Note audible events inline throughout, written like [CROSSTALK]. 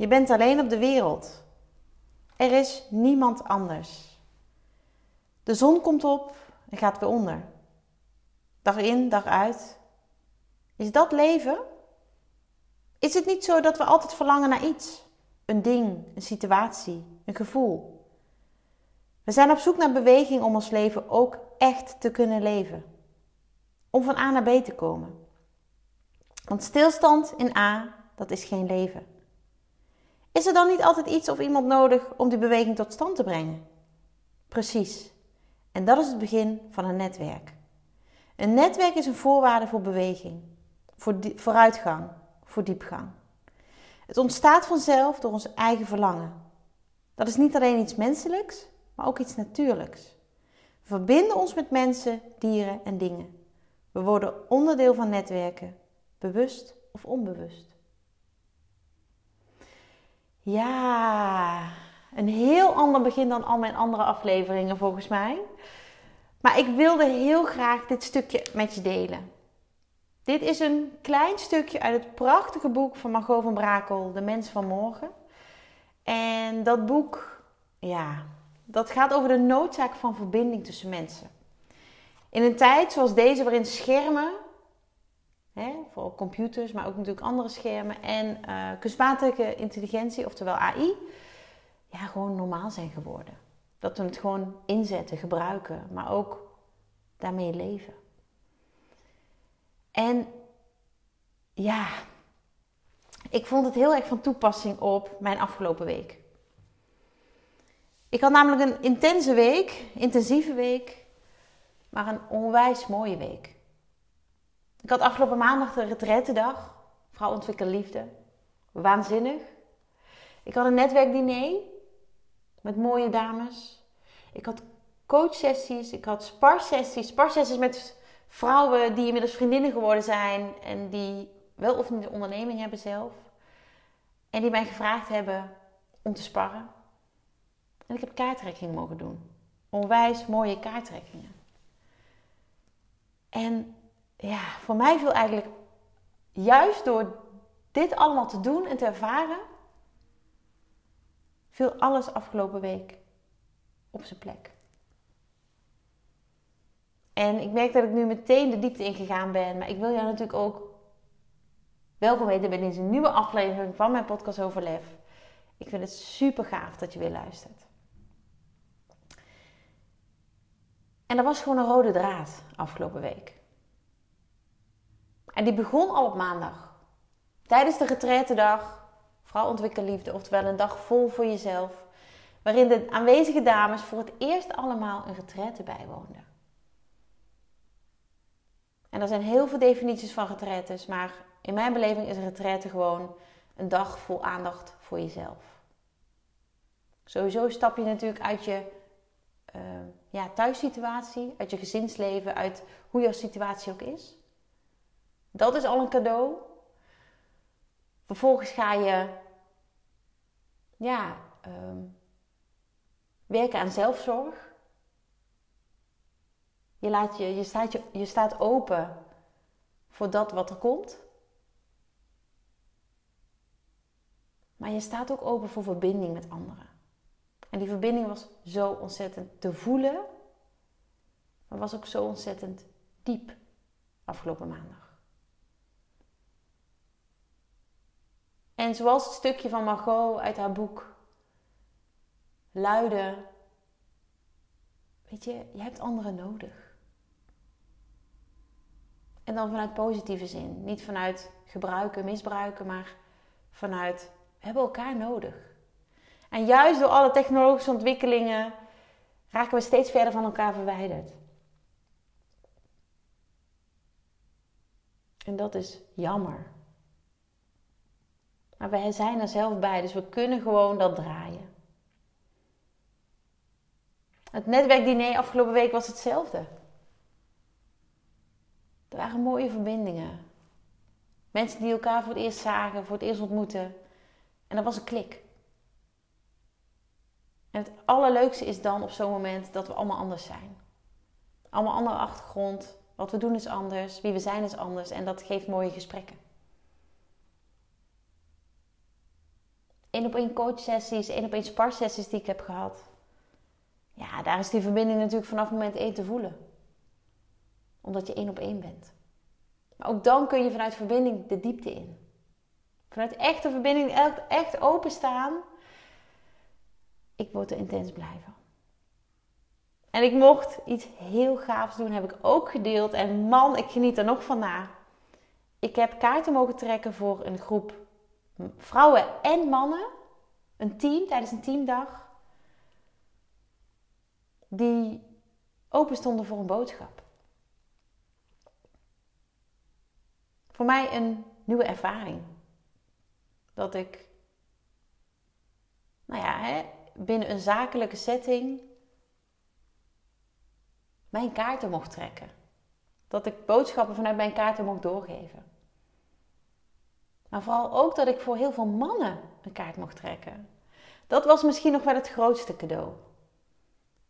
je bent alleen op de wereld. Er is niemand anders. De zon komt op en gaat weer onder. Dag in, dag uit. Is dat leven? Is het niet zo dat we altijd verlangen naar iets? Een ding, een situatie, een gevoel. We zijn op zoek naar beweging om ons leven ook echt te kunnen leven. Om van A naar B te komen. Want stilstand in A, dat is geen leven. Is er dan niet altijd iets of iemand nodig om die beweging tot stand te brengen? Precies. En dat is het begin van een netwerk. Een netwerk is een voorwaarde voor beweging, voor vooruitgang, voor diepgang. Het ontstaat vanzelf door ons eigen verlangen. Dat is niet alleen iets menselijks, maar ook iets natuurlijks. We verbinden ons met mensen, dieren en dingen. We worden onderdeel van netwerken, bewust of onbewust. Ja, een heel ander begin dan al mijn andere afleveringen volgens mij. Maar ik wilde heel graag dit stukje met je delen. Dit is een klein stukje uit het prachtige boek van Margot van Brakel, De Mens van Morgen. En dat boek, ja, dat gaat over de noodzaak van verbinding tussen mensen. In een tijd zoals deze, waarin schermen Hè, voor computers, maar ook natuurlijk andere schermen. En uh, kunstmatige intelligentie, oftewel AI, ja, gewoon normaal zijn geworden. Dat we het gewoon inzetten, gebruiken, maar ook daarmee leven. En ja, ik vond het heel erg van toepassing op mijn afgelopen week. Ik had namelijk een intense week, intensieve week, maar een onwijs mooie week. Ik had afgelopen maandag de retraitedag. Vrouw ontwikkelen liefde. Waanzinnig. Ik had een netwerkdiner met mooie dames. Ik had coachsessies. Ik had sparsessies. Sparsessies met vrouwen die inmiddels vriendinnen geworden zijn. En die wel of niet een onderneming hebben zelf. En die mij gevraagd hebben om te sparren. En ik heb kaarttrekkingen mogen doen. Onwijs mooie kaarttrekkingen. En ja, voor mij viel eigenlijk juist door dit allemaal te doen en te ervaren, viel alles afgelopen week op zijn plek. En ik merk dat ik nu meteen de diepte ingegaan ben, maar ik wil jou natuurlijk ook welkom weten bij deze nieuwe aflevering van mijn podcast Overlef. Ik vind het super gaaf dat je weer luistert. En er was gewoon een rode draad afgelopen week. En die begon al op maandag. Tijdens de retraitedag, vrouw ontwikkel liefde, oftewel een dag vol voor jezelf. Waarin de aanwezige dames voor het eerst allemaal een retraite bijwoonden. En er zijn heel veel definities van retraites, maar in mijn beleving is een retraite gewoon een dag vol aandacht voor jezelf. Sowieso stap je natuurlijk uit je uh, ja, thuissituatie, uit je gezinsleven, uit hoe jouw situatie ook is. Dat is al een cadeau. Vervolgens ga je ja, ehm, werken aan zelfzorg. Je, laat je, je, staat je, je staat open voor dat wat er komt. Maar je staat ook open voor verbinding met anderen. En die verbinding was zo ontzettend te voelen, maar was ook zo ontzettend diep afgelopen maandag. En zoals het stukje van Margot uit haar boek luidde, weet je, je hebt anderen nodig. En dan vanuit positieve zin. Niet vanuit gebruiken, misbruiken, maar vanuit we hebben elkaar nodig. En juist door alle technologische ontwikkelingen raken we steeds verder van elkaar verwijderd. En dat is jammer. Maar we zijn er zelf bij, dus we kunnen gewoon dat draaien. Het netwerkdiner afgelopen week was hetzelfde. Er waren mooie verbindingen. Mensen die elkaar voor het eerst zagen, voor het eerst ontmoeten. En dat was een klik. En het allerleukste is dan op zo'n moment dat we allemaal anders zijn. Allemaal andere achtergrond. Wat we doen is anders. Wie we zijn is anders. En dat geeft mooie gesprekken. Eén op één coachsessies, één op één sparsessies die ik heb gehad. Ja, daar is die verbinding natuurlijk vanaf moment één te voelen. Omdat je één op één bent. Maar ook dan kun je vanuit verbinding de diepte in. Vanuit echte verbinding, echt openstaan. Ik word er intens blij van. En ik mocht iets heel gaafs doen, heb ik ook gedeeld. En man, ik geniet er nog van na. Ik heb kaarten mogen trekken voor een groep vrouwen en mannen. Een team tijdens een teamdag. Die open stonden voor een boodschap. Voor mij een nieuwe ervaring. Dat ik, nou ja, hè, binnen een zakelijke setting mijn kaarten mocht trekken. Dat ik boodschappen vanuit mijn kaarten mocht doorgeven. Maar vooral ook dat ik voor heel veel mannen een kaart mocht trekken. Dat was misschien nog wel het grootste cadeau.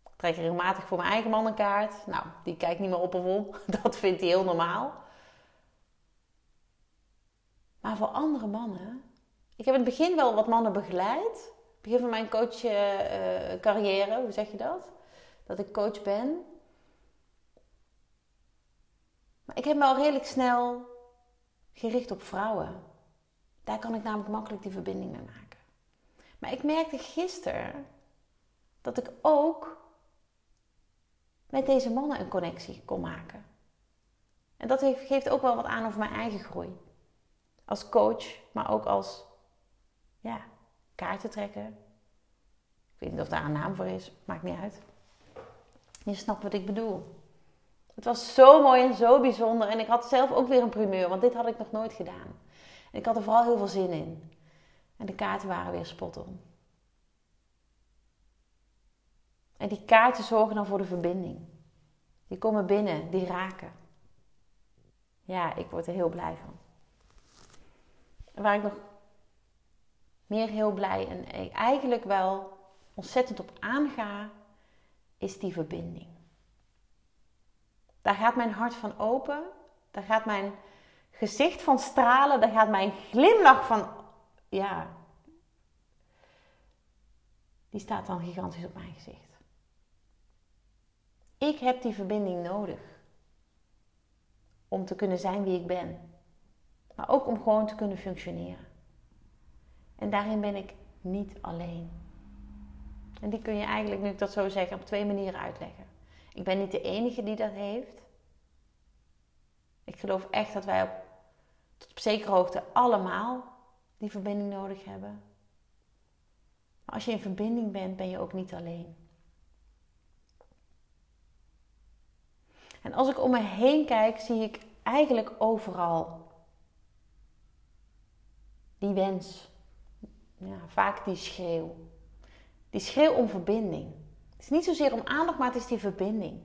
Ik trek regelmatig voor mijn eigen man een kaart. Nou, die kijkt niet meer op of om. [LAUGHS] Dat vindt hij heel normaal. Maar voor andere mannen. Ik heb in het begin wel wat mannen begeleid. Begin van mijn coachcarrière, uh, hoe zeg je dat? Dat ik coach ben. Maar ik heb me al redelijk snel gericht op vrouwen. Daar kan ik namelijk makkelijk die verbinding mee maken. Maar ik merkte gisteren dat ik ook met deze mannen een connectie kon maken. En dat geeft ook wel wat aan over mijn eigen groei. Als coach, maar ook als ja, kaarten trekken. Ik weet niet of daar een naam voor is, maakt niet uit. Je snapt wat ik bedoel. Het was zo mooi en zo bijzonder. En ik had zelf ook weer een primeur, want dit had ik nog nooit gedaan. En ik had er vooral heel veel zin in. En de kaarten waren weer spot on. En die kaarten zorgen dan voor de verbinding. Die komen binnen, die raken. Ja, ik word er heel blij van. En waar ik nog meer heel blij en eigenlijk wel ontzettend op aanga, is die verbinding. Daar gaat mijn hart van open. Daar gaat mijn gezicht van stralen. Daar gaat mijn glimlach van. Ja. Die staat dan gigantisch op mijn gezicht. Ik heb die verbinding nodig. Om te kunnen zijn wie ik ben. Maar ook om gewoon te kunnen functioneren. En daarin ben ik niet alleen. En die kun je eigenlijk, nu ik dat zo zeg, op twee manieren uitleggen. Ik ben niet de enige die dat heeft. Ik geloof echt dat wij op, tot op zekere hoogte allemaal die verbinding nodig hebben. Maar als je in verbinding bent, ben je ook niet alleen. En als ik om me heen kijk, zie ik eigenlijk overal die wens. Ja, vaak die schreeuw. Die schreeuw om verbinding. Het is niet zozeer om aandacht, maar het is die verbinding.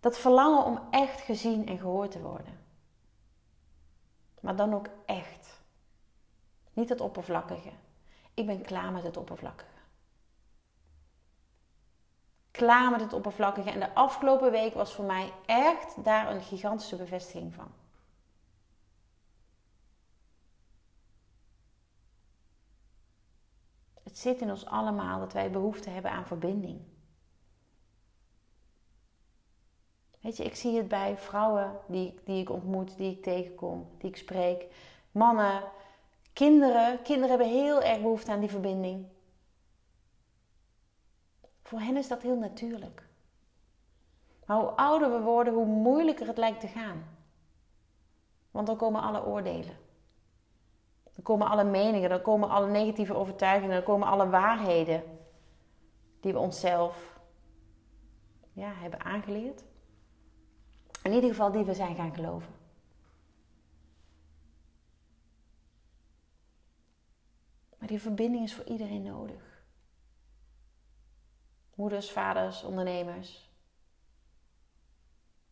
Dat verlangen om echt gezien en gehoord te worden. Maar dan ook echt. Niet het oppervlakkige. Ik ben klaar met het oppervlakkige. Klaar met het oppervlakkige. En de afgelopen week was voor mij echt daar een gigantische bevestiging van. Het zit in ons allemaal dat wij behoefte hebben aan verbinding. Weet je, ik zie het bij vrouwen die, die ik ontmoet, die ik tegenkom, die ik spreek. Mannen, kinderen. Kinderen hebben heel erg behoefte aan die verbinding. Voor hen is dat heel natuurlijk. Maar hoe ouder we worden, hoe moeilijker het lijkt te gaan. Want dan komen alle oordelen. Dan komen alle meningen, dan komen alle negatieve overtuigingen, dan komen alle waarheden die we onszelf ja, hebben aangeleerd. In ieder geval die we zijn gaan geloven. Maar die verbinding is voor iedereen nodig. Moeders, vaders, ondernemers.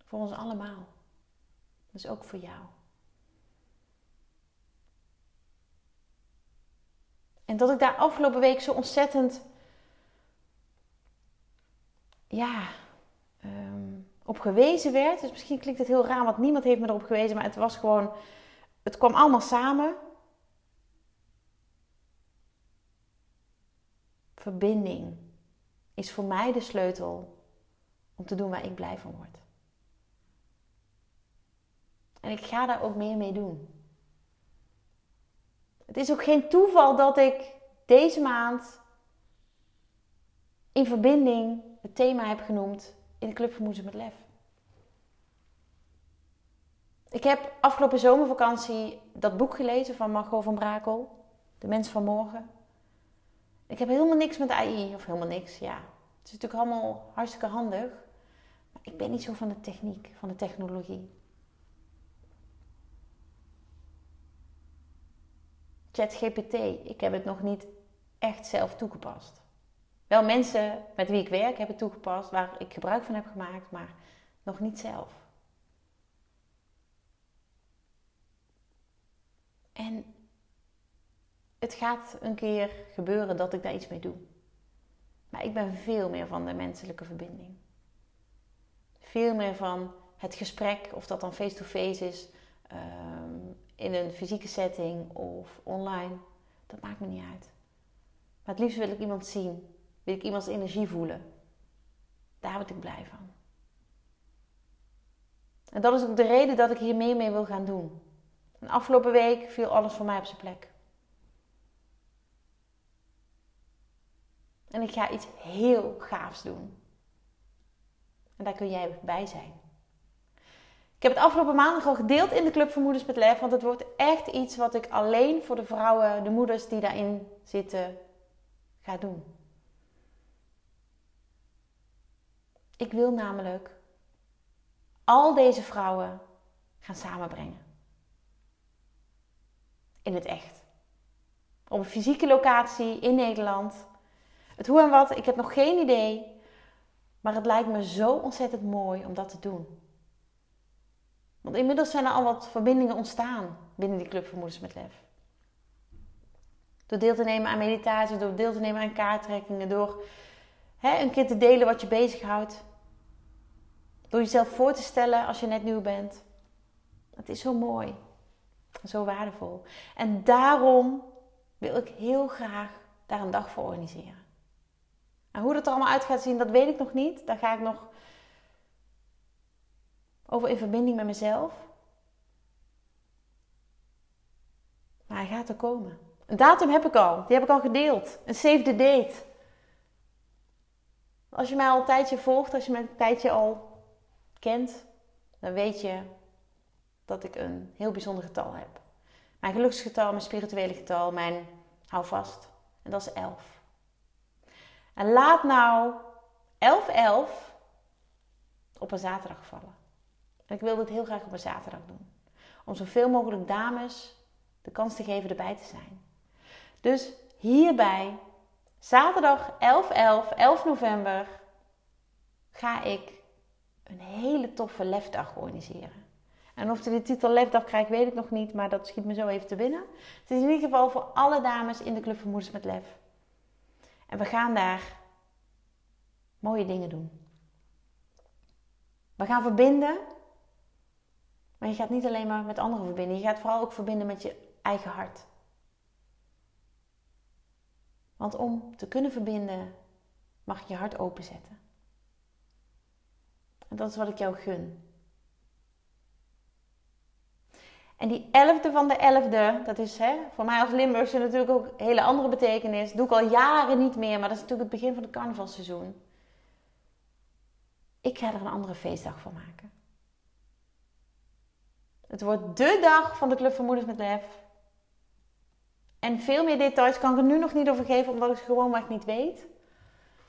Voor ons allemaal. Dus ook voor jou. En dat ik daar afgelopen week zo ontzettend. Ja. Ehm, op gewezen werd. Dus misschien klinkt het heel raar, want niemand heeft me erop gewezen, maar het was gewoon, het kwam allemaal samen. Verbinding is voor mij de sleutel om te doen waar ik blij van word. En ik ga daar ook meer mee doen. Het is ook geen toeval dat ik deze maand in verbinding het thema heb genoemd in de Club met Lef. Ik heb afgelopen zomervakantie dat boek gelezen van Margot van Brakel, De Mens van Morgen. Ik heb helemaal niks met AI, of helemaal niks, ja. Het is natuurlijk allemaal hartstikke handig. Maar ik ben niet zo van de techniek, van de technologie. ChatGPT, ik heb het nog niet echt zelf toegepast. Wel mensen met wie ik werk hebben toegepast, waar ik gebruik van heb gemaakt, maar nog niet zelf. En het gaat een keer gebeuren dat ik daar iets mee doe. Maar ik ben veel meer van de menselijke verbinding. Veel meer van het gesprek, of dat dan face-to-face is, ehm, in een fysieke setting of online. Dat maakt me niet uit. Maar het liefst wil ik iemand zien. Wil ik iemands energie voelen. Daar word ik blij van. En dat is ook de reden dat ik hier meer mee wil gaan doen. En afgelopen week viel alles voor mij op zijn plek. En ik ga iets heel gaafs doen. En daar kun jij bij zijn. Ik heb het afgelopen maandag al gedeeld in de Club voor Moeders met Lef. Want het wordt echt iets wat ik alleen voor de vrouwen, de moeders die daarin zitten, ga doen. Ik wil namelijk al deze vrouwen gaan samenbrengen. In het echt. Op een fysieke locatie in Nederland. Het hoe en wat, ik heb nog geen idee. Maar het lijkt me zo ontzettend mooi om dat te doen. Want inmiddels zijn er al wat verbindingen ontstaan binnen die Club voor Moeders met Lef. Door deel te nemen aan meditatie, door deel te nemen aan kaarttrekkingen, door een keer te delen wat je bezighoudt. Door jezelf voor te stellen als je net nieuw bent. Het is zo mooi. Zo waardevol. En daarom wil ik heel graag daar een dag voor organiseren. En hoe dat er allemaal uit gaat zien, dat weet ik nog niet. Daar ga ik nog over in verbinding met mezelf. Maar hij gaat er komen. Een datum heb ik al. Die heb ik al gedeeld. Een save the date. Als je mij al een tijdje volgt, als je mij een tijdje al kent, dan weet je dat ik een heel bijzonder getal heb. Mijn geluksgetal, mijn spirituele getal, mijn hou vast. En dat is 11. En laat nou 11-11 op een zaterdag vallen. Ik wil dit heel graag op een zaterdag doen. Om zoveel mogelijk dames de kans te geven erbij te zijn. Dus hierbij, zaterdag 11, 11, 11 november, ga ik een hele toffe lefdag organiseren. En of ik de titel lefdag krijg, weet ik nog niet, maar dat schiet me zo even te binnen. Het is in ieder geval voor alle dames in de Club van Moeders met Lef. En we gaan daar mooie dingen doen. We gaan verbinden maar je gaat niet alleen maar met anderen verbinden. Je gaat vooral ook verbinden met je eigen hart. Want om te kunnen verbinden, mag je je hart openzetten. En dat is wat ik jou gun. En die elfde van de elfde, dat is hè, voor mij als Limburgse natuurlijk ook een hele andere betekenis. doe ik al jaren niet meer, maar dat is natuurlijk het begin van het carnavalseizoen. Ik ga er een andere feestdag van maken. Het wordt dé dag van de Club van Moeders met Lef. En veel meer details kan ik er nu nog niet over geven, omdat ik gewoon maar niet weet.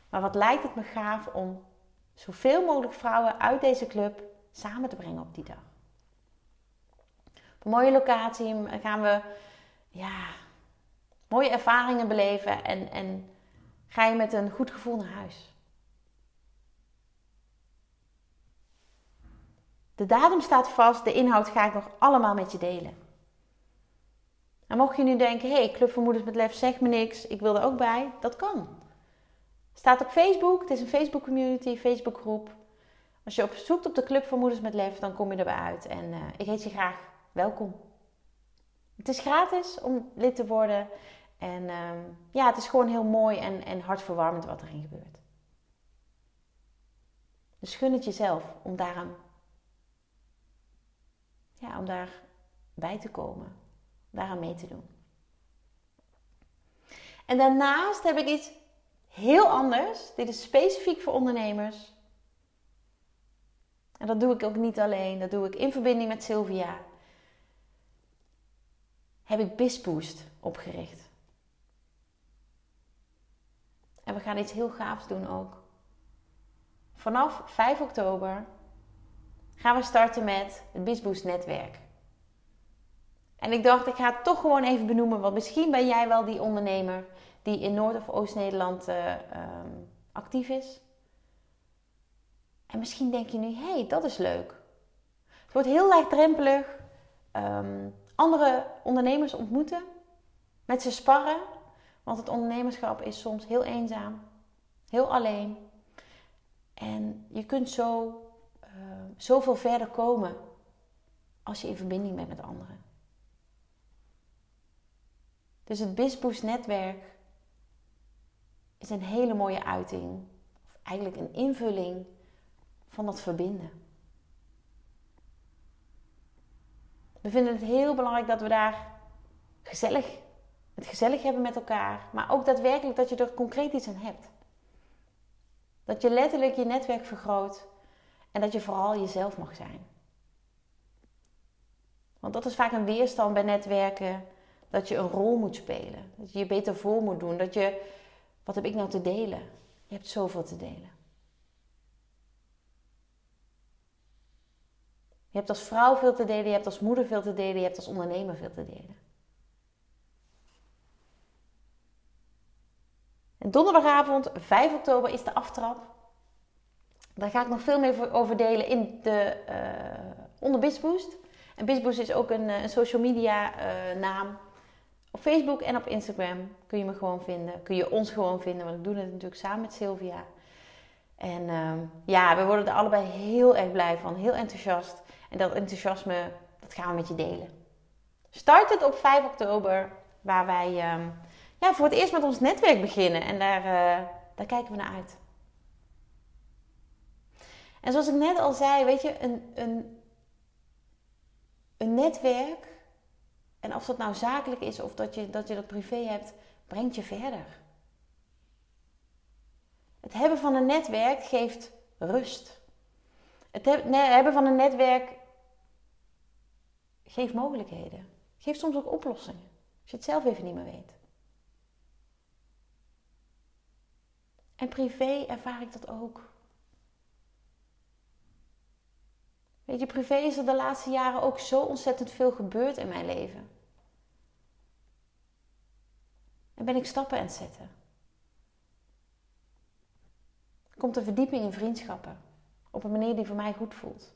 Maar wat lijkt het me gaaf om zoveel mogelijk vrouwen uit deze club samen te brengen op die dag. Op een mooie locatie gaan we ja, mooie ervaringen beleven en, en ga je met een goed gevoel naar huis. De datum staat vast, de inhoud ga ik nog allemaal met je delen. En mocht je nu denken, hé, hey, Moeders met Lef zegt me niks, ik wil er ook bij, dat kan. Staat op Facebook, het is een Facebook community, Facebook groep. Als je op zoekt op de Club voor Moeders met Lef, dan kom je erbij uit. En uh, ik heet je graag welkom. Het is gratis om lid te worden. En uh, ja, het is gewoon heel mooi en, en hartverwarmend wat erin gebeurt. Dus gun het jezelf om daar, ja, om daar bij te komen daaraan mee te doen. En daarnaast heb ik iets heel anders. Dit is specifiek voor ondernemers. En dat doe ik ook niet alleen. Dat doe ik in verbinding met Sylvia. Heb ik BizBoost opgericht. En we gaan iets heel gaafs doen ook. Vanaf 5 oktober gaan we starten met het BizBoost netwerk. En ik dacht, ik ga het toch gewoon even benoemen, want misschien ben jij wel die ondernemer die in Noord- of Oost-Nederland uh, actief is. En misschien denk je nu, hé, hey, dat is leuk. Het wordt heel laagdrempelig. Um, andere ondernemers ontmoeten, met ze sparren. Want het ondernemerschap is soms heel eenzaam, heel alleen. En je kunt zo uh, zoveel verder komen als je in verbinding bent met anderen. Dus het BizBoost netwerk is een hele mooie uiting. Of eigenlijk een invulling van dat verbinden. We vinden het heel belangrijk dat we daar gezellig, het gezellig hebben met elkaar. Maar ook daadwerkelijk dat je er concreet iets aan hebt. Dat je letterlijk je netwerk vergroot. En dat je vooral jezelf mag zijn. Want dat is vaak een weerstand bij netwerken dat je een rol moet spelen. Dat je je beter voor moet doen. Dat je, wat heb ik nou te delen? Je hebt zoveel te delen. Je hebt als vrouw veel te delen, je hebt als moeder veel te delen, je hebt als ondernemer veel te delen. En donderdagavond, 5 oktober, is de aftrap. Daar ga ik nog veel meer over delen in de, uh, onder Bizboost. En Bizboost is ook een, eh, een social media uh, naam. Op Facebook en op Instagram kun je me gewoon vinden. Kun je ons gewoon vinden, want ik doe het natuurlijk samen met Sylvia. En uh, ja, we worden er allebei heel erg blij van, heel enthousiast. En dat enthousiasme, dat gaan we met je delen. Start het op 5 oktober, waar wij uh, ja, voor het eerst met ons netwerk beginnen. En daar, uh, daar kijken we naar uit. En zoals ik net al zei, weet je, een, een, een netwerk en of dat nou zakelijk is of dat je dat, je dat privé hebt, brengt je verder. Het hebben van een netwerk geeft rust. Het hebben van een netwerk geeft mogelijkheden. Geeft soms ook oplossingen. Als je het zelf even niet meer weet. En privé ervaar ik dat ook. Weet je, privé is er de laatste jaren ook zo ontzettend veel gebeurd in mijn leven. En ben ik stappen aan het zetten. Komt een verdieping in vriendschappen. Op een manier die voor mij goed voelt.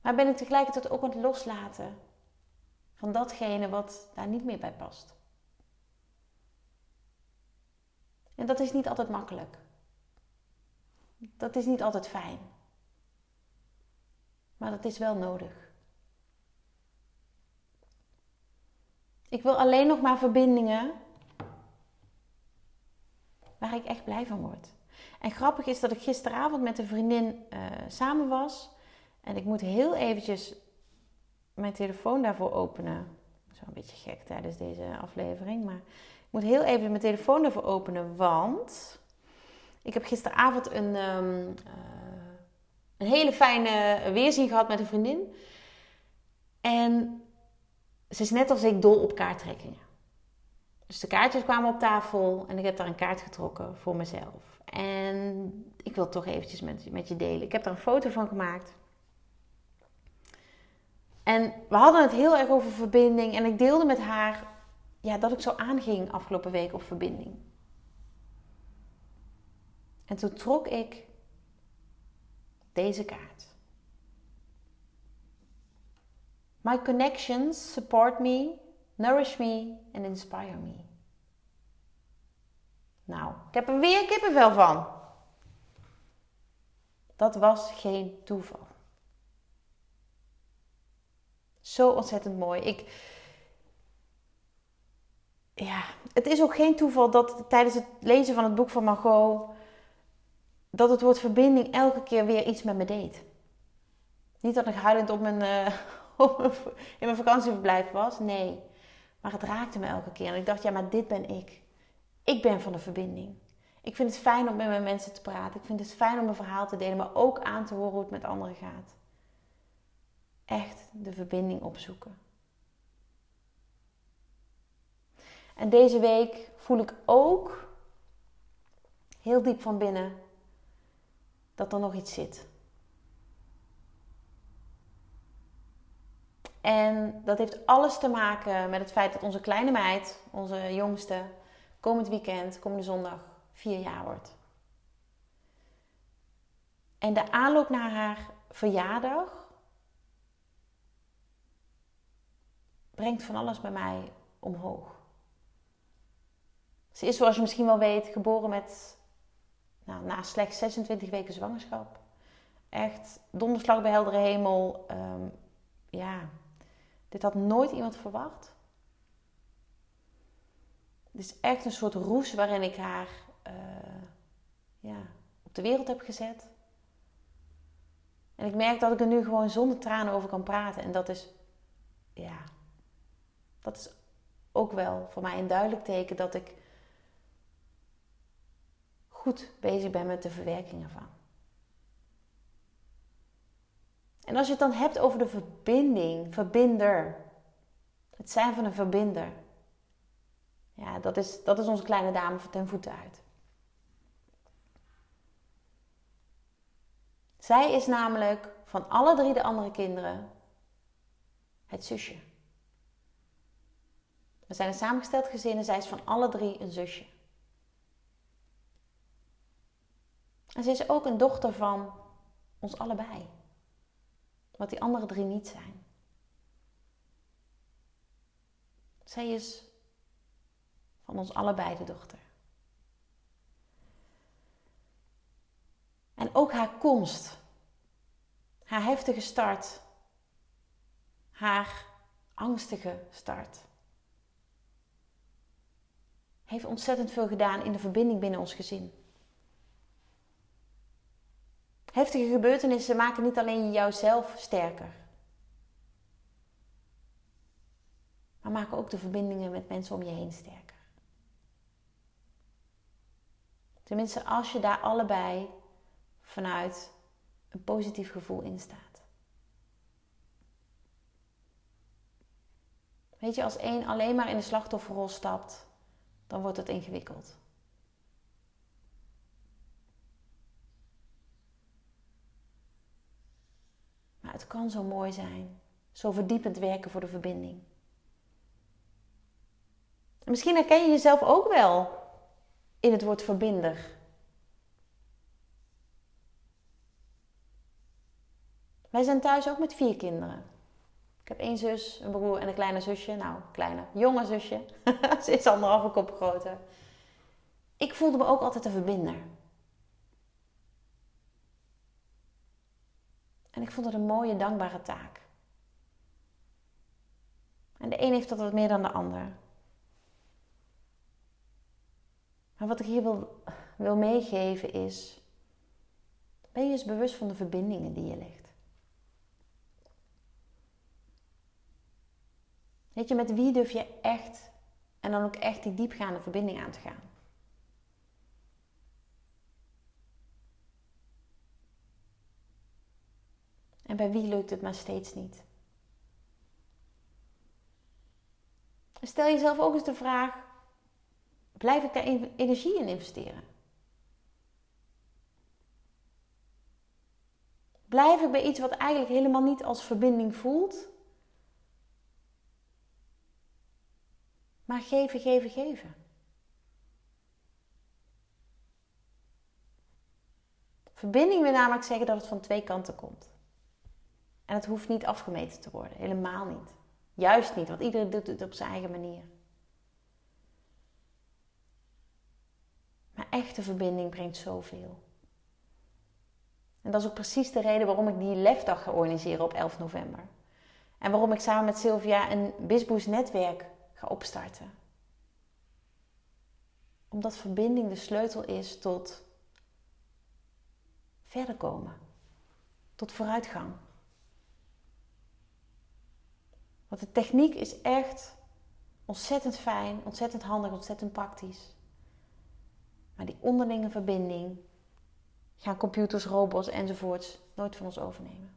Maar ben ik tegelijkertijd ook aan het loslaten van datgene wat daar niet meer bij past. En dat is niet altijd makkelijk. Dat is niet altijd fijn. Maar dat is wel nodig. Ik wil alleen nog maar verbindingen waar ik echt blij van word. En grappig is dat ik gisteravond met een vriendin uh, samen was. En ik moet heel eventjes mijn telefoon daarvoor openen. Zo een beetje gek tijdens deze aflevering. Maar ik moet heel even mijn telefoon daarvoor openen. Want ik heb gisteravond een, um, uh, een hele fijne weerzien gehad met een vriendin. En ze is net als ik dol op kaarttrekkingen. Dus de kaartjes kwamen op tafel en ik heb daar een kaart getrokken voor mezelf. En ik wil het toch eventjes met, met je delen. Ik heb daar een foto van gemaakt. En we hadden het heel erg over verbinding. En ik deelde met haar ja, dat ik zo aanging afgelopen week op verbinding. En toen trok ik deze kaart. My connections support me, nourish me and inspire me. Nou, ik heb er weer kippenvel van. Dat was geen toeval. Zo ontzettend mooi. Ik, ja, het is ook geen toeval dat tijdens het lezen van het boek van Margot dat het woord verbinding elke keer weer iets met me deed. Niet dat ik huilend op mijn, mijn, [LAUGHS] in mijn vakantieverblijf was, nee. Maar het raakte me elke keer. En ik dacht, ja, maar dit ben ik. Ik ben van de verbinding. Ik vind het fijn om met mijn mensen te praten. Ik vind het fijn om mijn verhaal te delen, maar ook aan te horen hoe het met anderen gaat. Echt de verbinding opzoeken. En deze week voel ik ook heel diep van binnen dat er nog iets zit. En dat heeft alles te maken met het feit dat onze kleine meid, onze jongste, komend weekend, komende zondag, vier jaar wordt. En de aanloop naar haar verjaardag brengt van alles bij mij omhoog. Ze is, zoals je misschien wel weet, geboren met nou, na slechts 26 weken zwangerschap. Echt donderslag bij heldere hemel. Um, ja, dit had nooit iemand verwacht. Het is echt een soort roes waarin ik haar uh, ja, op de wereld heb gezet. En ik merk dat ik er nu gewoon zonder tranen over kan praten. En dat is, ja, dat is ook wel voor mij een duidelijk teken dat ik goed bezig ben met de verwerking ervan. En als je het dan hebt over de verbinding, verbinder. Het zijn van een verbinder. Ja, dat is, dat is onze kleine dame ten voeten uit. Zij is namelijk van alle drie de andere kinderen het zusje. We zijn een samengesteld gezin en zij is van alle drie een zusje. En ze is ook een dochter van ons allebei. Wat die andere drie niet zijn. Zij is van ons allebei de dochter. En ook haar komst, haar heftige start, haar angstige start, heeft ontzettend veel gedaan in de verbinding binnen ons gezin. Heftige gebeurtenissen maken niet alleen jouzelf sterker, maar maken ook de verbindingen met mensen om je heen sterker. Tenminste, als je daar allebei vanuit een positief gevoel in staat. Weet je, als één alleen maar in de slachtofferrol stapt, dan wordt het ingewikkeld. Het kan zo mooi zijn. Zo verdiepend werken voor de verbinding. misschien herken je jezelf ook wel in het woord verbinder. Wij zijn thuis ook met vier kinderen. Ik heb één zus, een broer en een kleine zusje. Nou, kleine, jonge zusje. [LAUGHS] Ze is anderhalve kop groter. Ik voelde me ook altijd een verbinder. En ik vond het een mooie, dankbare taak. En de een heeft dat wat meer dan de ander. Maar wat ik hier wil, wil meegeven is: ben je eens bewust van de verbindingen die je legt? Weet je, met wie durf je echt en dan ook echt die diepgaande verbinding aan te gaan? En bij wie lukt het maar steeds niet? Stel jezelf ook eens de vraag: blijf ik daar energie in investeren? Blijf ik bij iets wat eigenlijk helemaal niet als verbinding voelt? Maar geven, geven, geven. Verbinding wil namelijk zeggen dat het van twee kanten komt. En het hoeft niet afgemeten te worden, helemaal niet. Juist niet, want iedereen doet het op zijn eigen manier. Maar echte verbinding brengt zoveel. En dat is ook precies de reden waarom ik die lefdag ga organiseren op 11 november. En waarom ik samen met Sylvia een Bizboes netwerk ga opstarten. Omdat verbinding de sleutel is tot verder komen. Tot vooruitgang. Want de techniek is echt ontzettend fijn, ontzettend handig, ontzettend praktisch. Maar die onderlinge verbinding gaan computers, robots enzovoorts nooit van ons overnemen.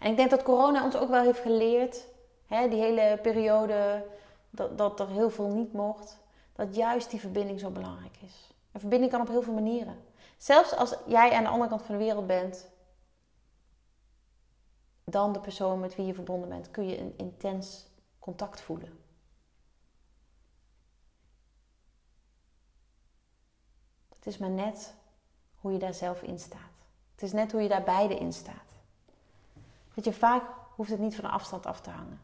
En ik denk dat corona ons ook wel heeft geleerd, hè, die hele periode dat, dat er heel veel niet mocht, dat juist die verbinding zo belangrijk is. En verbinding kan op heel veel manieren. Zelfs als jij aan de andere kant van de wereld bent, dan de persoon met wie je verbonden bent, kun je een intens contact voelen. Het is maar net hoe je daar zelf in staat. Het is net hoe je daar beide in staat. Dat je vaak hoeft het niet van afstand af te hangen.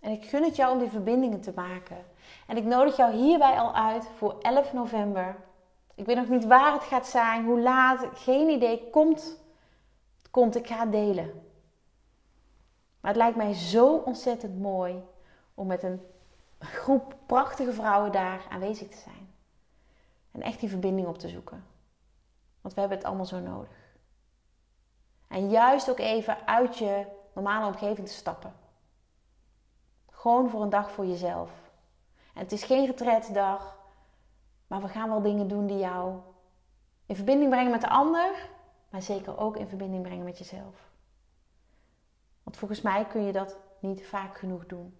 En ik gun het jou om die verbindingen te maken. En ik nodig jou hierbij al uit voor 11 november. Ik weet nog niet waar het gaat zijn, hoe laat, geen idee. Komt, komt, ik ga het delen. Maar het lijkt mij zo ontzettend mooi om met een groep prachtige vrouwen daar aanwezig te zijn. En echt die verbinding op te zoeken. Want we hebben het allemaal zo nodig. En juist ook even uit je normale omgeving te stappen. Gewoon voor een dag voor jezelf. En het is geen retretdag, maar we gaan wel dingen doen die jou in verbinding brengen met de ander, maar zeker ook in verbinding brengen met jezelf. Want volgens mij kun je dat niet vaak genoeg doen.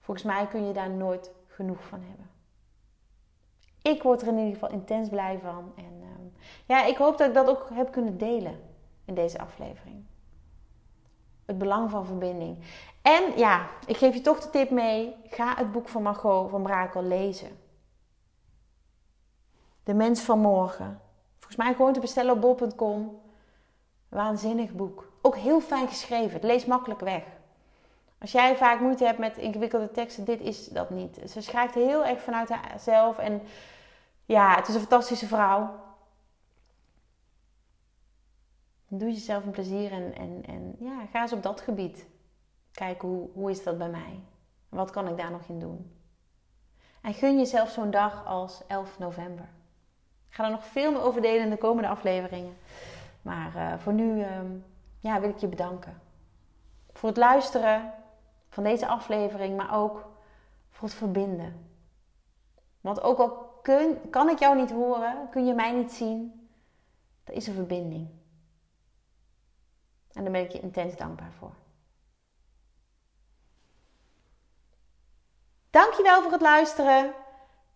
Volgens mij kun je daar nooit genoeg van hebben. Ik word er in ieder geval intens blij van. En ehm, ja, ik hoop dat ik dat ook heb kunnen delen in deze aflevering. Het belang van verbinding. En ja, ik geef je toch de tip mee. Ga het boek van Margot van Brakel lezen. De Mens van Morgen. Volgens mij gewoon te bestellen op bol.com. Waanzinnig boek. Ook heel fijn geschreven. Het leest makkelijk weg. Als jij vaak moeite hebt met ingewikkelde teksten, dit is dat niet. Ze schrijft heel erg vanuit haarzelf. En ja, het is een fantastische vrouw. Doe jezelf een plezier en, en, en ja, ga eens op dat gebied. Kijken hoe, hoe is dat bij mij? Wat kan ik daar nog in doen? En gun jezelf zo'n dag als 11 november. Ik ga er nog veel meer over delen in de komende afleveringen. Maar uh, voor nu ehm, ja, wil ik je bedanken. Voor het luisteren van deze aflevering, maar ook voor het verbinden. Want ook al kun, kan ik jou niet horen, kun je mij niet zien, er is een verbinding. En daar ben ik je intens dankbaar voor. Dankjewel voor het luisteren.